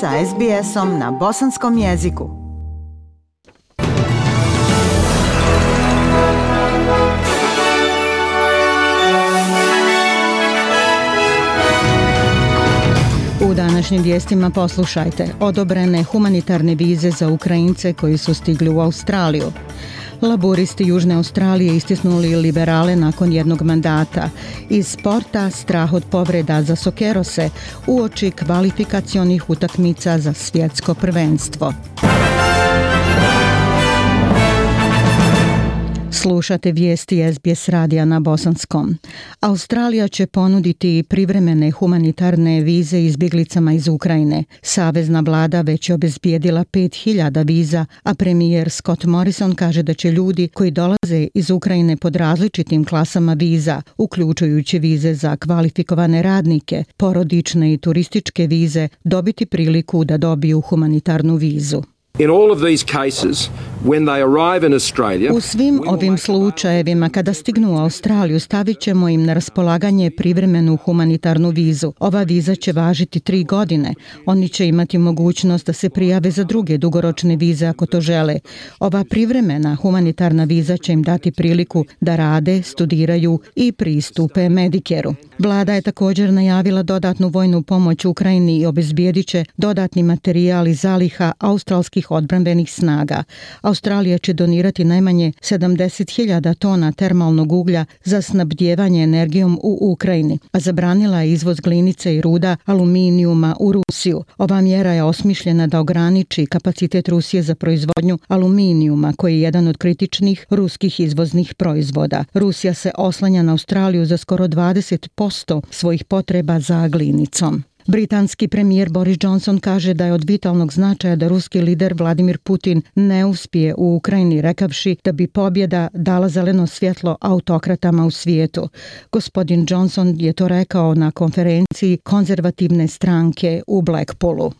sa SBS-om na bosanskom jeziku. U današnjim vijestima poslušajte odobrene humanitarne vize za Ukrajince koji su stigli u Australiju. Laboristi Južne Australije istisnuli liberale nakon jednog mandata. Iz sporta strah od povreda za Sokerose uoči kvalifikacionih utakmica za svjetsko prvenstvo. Slušate vijesti SBS radija na bosanskom. Australija će ponuditi privremene humanitarne vize izbjeglicama iz Ukrajine. Savezna vlada već je obezbijedila 5000 viza, a premijer Scott Morrison kaže da će ljudi koji dolaze iz Ukrajine pod različitim klasama viza, uključujući vize za kvalifikovane radnike, porodične i turističke vize, dobiti priliku da dobiju humanitarnu vizu. U svim ovim slučajevima kada stignu u Australiju stavit ćemo im na raspolaganje privremenu humanitarnu vizu. Ova viza će važiti tri godine. Oni će imati mogućnost da se prijave za druge dugoročne vize ako to žele. Ova privremena humanitarna viza će im dati priliku da rade, studiraju i pristupe medikeru. Vlada je također najavila dodatnu vojnu pomoć Ukrajini i obezbijedit će dodatni materijal zaliha australskih odbranbenih snaga. Australija će donirati najmanje 70.000 tona termalnog uglja za snabdjevanje energijom u Ukrajini, a zabranila je izvoz glinice i ruda aluminijuma u Rusiju. Ova mjera je osmišljena da ograniči kapacitet Rusije za proizvodnju aluminijuma, koji je jedan od kritičnih ruskih izvoznih proizvoda. Rusija se oslanja na Australiju za skoro 20% svojih potreba za glinicom. Britanski premijer Boris Johnson kaže da je od vitalnog značaja da ruski lider Vladimir Putin ne uspije u Ukrajini rekavši da bi pobjeda dala zeleno svjetlo autokratama u svijetu. Gospodin Johnson je to rekao na konferenciji konzervativne stranke u Blackpoolu.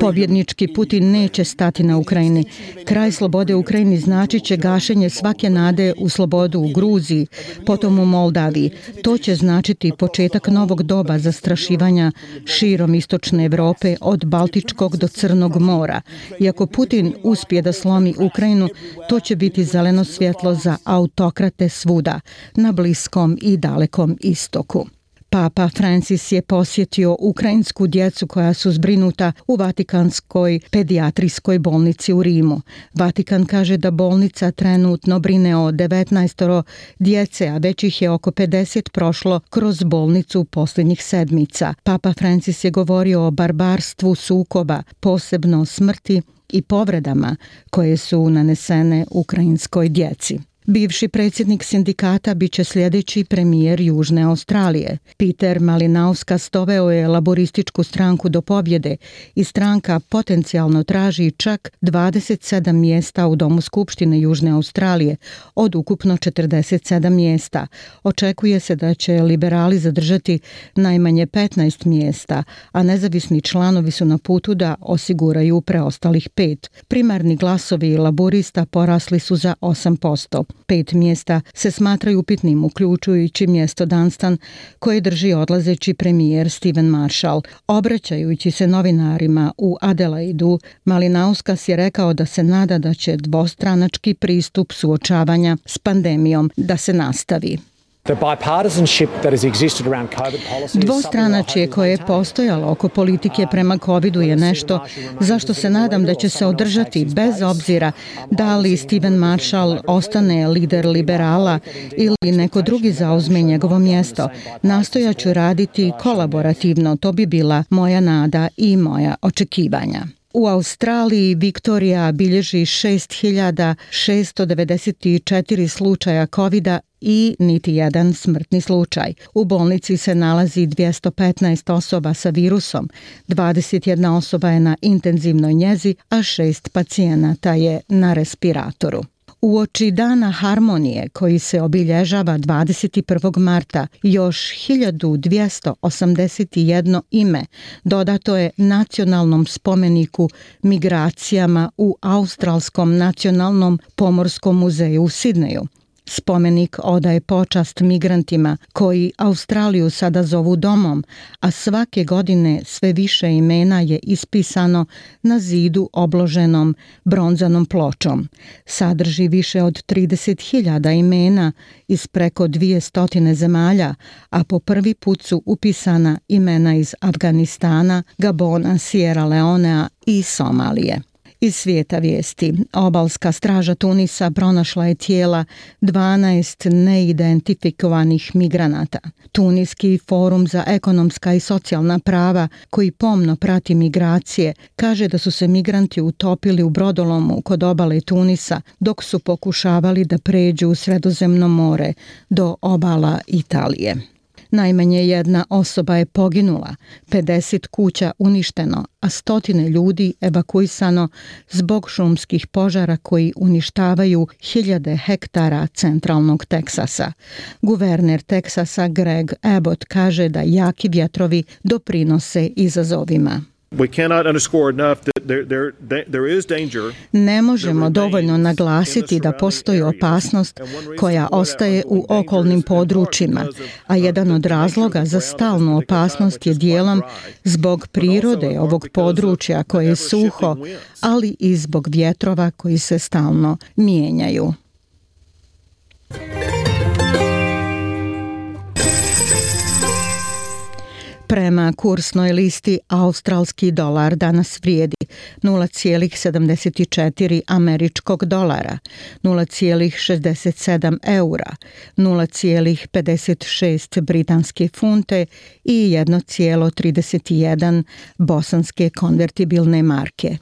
Pobjednički Putin neće stati na Ukrajini. Kraj slobode u Ukrajini znači će gašenje svake nade u slobodu u Gruziji, potom u Moldaviji. To će značiti početak novog doba zastrašivanja širom istočne Europe od Baltičkog do Crnog mora. I ako Putin uspije da slomi Ukrajinu, to će biti zeleno svjetlo za autokrate svuda, na Bliskom i Dalekom istoku. Papa Francis je posjetio ukrajinsku djecu koja su zbrinuta u Vatikanskoj pedijatrijskoj bolnici u Rimu. Vatikan kaže da bolnica trenutno brine o 19 djece, a već ih je oko 50 prošlo kroz bolnicu posljednjih sedmica. Papa Francis je govorio o barbarstvu sukoba, posebno o smrti i povredama koje su nanesene ukrajinskoj djeci. Bivši predsjednik sindikata bit će sljedeći premijer Južne Australije. Peter Malinauska stoveo je laborističku stranku do pobjede i stranka potencijalno traži čak 27 mjesta u Domu Skupštine Južne Australije od ukupno 47 mjesta. Očekuje se da će liberali zadržati najmanje 15 mjesta, a nezavisni članovi su na putu da osiguraju preostalih pet. Primarni glasovi laborista porasli su za 8%. Pet mjesta se smatraju upitnim, uključujući mjesto Danstan koje drži odlazeći premijer Steven Marshall. Obraćajući se novinarima u Adelaidu, Malinauskas je rekao da se nada da će dvostranački pristup suočavanja s pandemijom da se nastavi. Dvostranačje koje je postojalo oko politike prema COVID-u je nešto zašto se nadam da će se održati bez obzira da li Steven Marshall ostane lider liberala ili neko drugi zauzme njegovo mjesto. Nastojaću raditi kolaborativno, to bi bila moja nada i moja očekivanja. U Australiji Viktorija bilježi 6694 slučaja covid i niti jedan smrtni slučaj. U bolnici se nalazi 215 osoba sa virusom, 21 osoba je na intenzivnoj njezi, a 6 pacijenata je na respiratoru. Uoči dana harmonije koji se obilježava 21. marta još 1281 ime dodato je nacionalnom spomeniku migracijama u Australskom nacionalnom pomorskom muzeju u Sidneju. Spomenik odaje počast migrantima koji Australiju sada zovu domom, a svake godine sve više imena je ispisano na zidu obloženom bronzanom pločom. Sadrži više od 30.000 imena iz preko 200 zemalja, a po prvi put su upisana imena iz Afganistana, Gabona, Sierra Leonea i Somalije. Iz svijeta vijesti, obalska straža Tunisa pronašla je tijela 12 neidentifikovanih migranata. Tuniski forum za ekonomska i socijalna prava, koji pomno prati migracije, kaže da su se migranti utopili u brodolomu kod obale Tunisa dok su pokušavali da pređu u Sredozemno more do obala Italije. Najmanje jedna osoba je poginula, 50 kuća uništeno, a stotine ljudi evakuisano zbog šumskih požara koji uništavaju hiljade hektara centralnog Teksasa. Guverner Teksasa Greg Abbott kaže da jaki vjetrovi doprinose izazovima. Ne možemo dovoljno naglasiti da postoji opasnost koja ostaje u okolnim područjima, a jedan uh, od razloga za stalnu opasnost je dijelom zbog prirode ovog područja koje je suho, ali i zbog vjetrova koji se stalno mijenjaju. Prema kursnoj listi australski dolar danas vrijedi 0,74 američkog dolara, 0,67 eura, 0,56 britanske funte i 1,31 bosanske konvertibilne marke.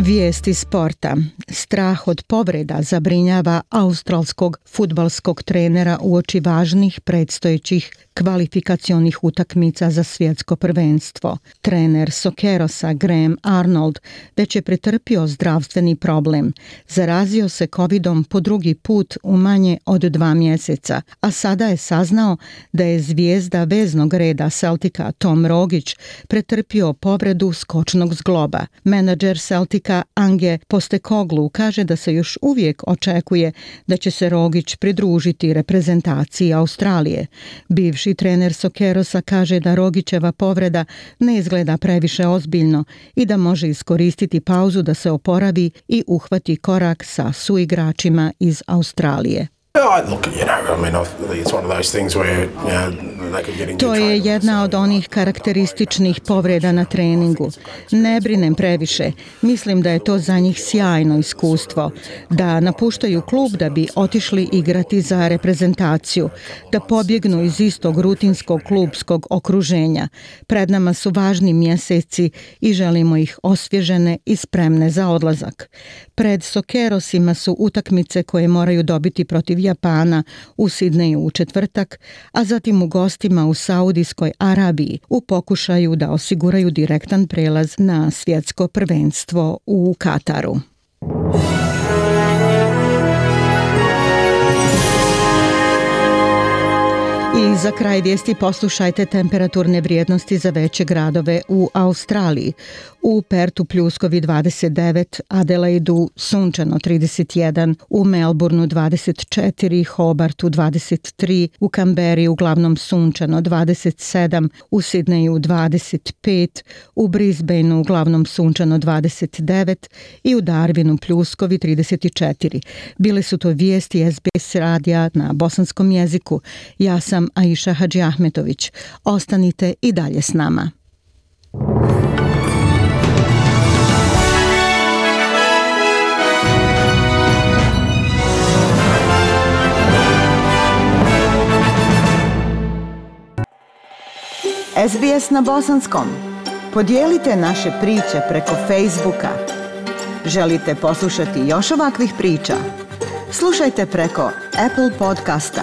Vijesti sporta. Strah od povreda zabrinjava australskog futbalskog trenera u oči važnih predstojećih kvalifikacionih utakmica za svjetsko prvenstvo. Trener Sokerosa Graham Arnold već je pretrpio zdravstveni problem. Zarazio se covidom po drugi put u manje od dva mjeseca, a sada je saznao da je zvijezda veznog reda Celtica Tom Rogić pretrpio povredu skočnog zgloba. Menadžer Celtica predsjednika Ange Postekoglu kaže da se još uvijek očekuje da će se Rogić pridružiti reprezentaciji Australije. Bivši trener Sokerosa kaže da Rogićeva povreda ne izgleda previše ozbiljno i da može iskoristiti pauzu da se oporavi i uhvati korak sa suigračima iz Australije. To je jedna od onih karakterističnih povreda na treningu. Ne brinem previše. Mislim da je to za njih sjajno iskustvo. Da napuštaju klub da bi otišli igrati za reprezentaciju. Da pobjegnu iz istog rutinskog klubskog okruženja. Pred nama su važni mjeseci i želimo ih osvježene i spremne za odlazak. Pred Sokerosima su utakmice koje moraju dobiti protiv Japana u Sidneju u četvrtak, a zatim u gostima u Saudijskoj Arabiji u pokušaju da osiguraju direktan prelaz na svjetsko prvenstvo u Kataru. I za kraj vijesti poslušajte temperaturne vrijednosti za veće gradove u Australiji. U Pertu pljuskovi 29, Adelaidu sunčano 31, u Melbourneu 24, Hobartu 23, u Kamberi uglavnom sunčano 27, u Sidneju 25, u Brisbaneu uglavnom sunčano 29 i u Darwinu pljuskovi 34. Bile su to vijesti SBS radija na bosanskom jeziku. Ja sam Aisha Hadži Ahmetović. Ostanite i dalje s nama. SBS na bosanskom. Podijelite naše priče preko Facebooka. Želite poslušati još ovakvih priča? Slušajte preko Apple podcasta,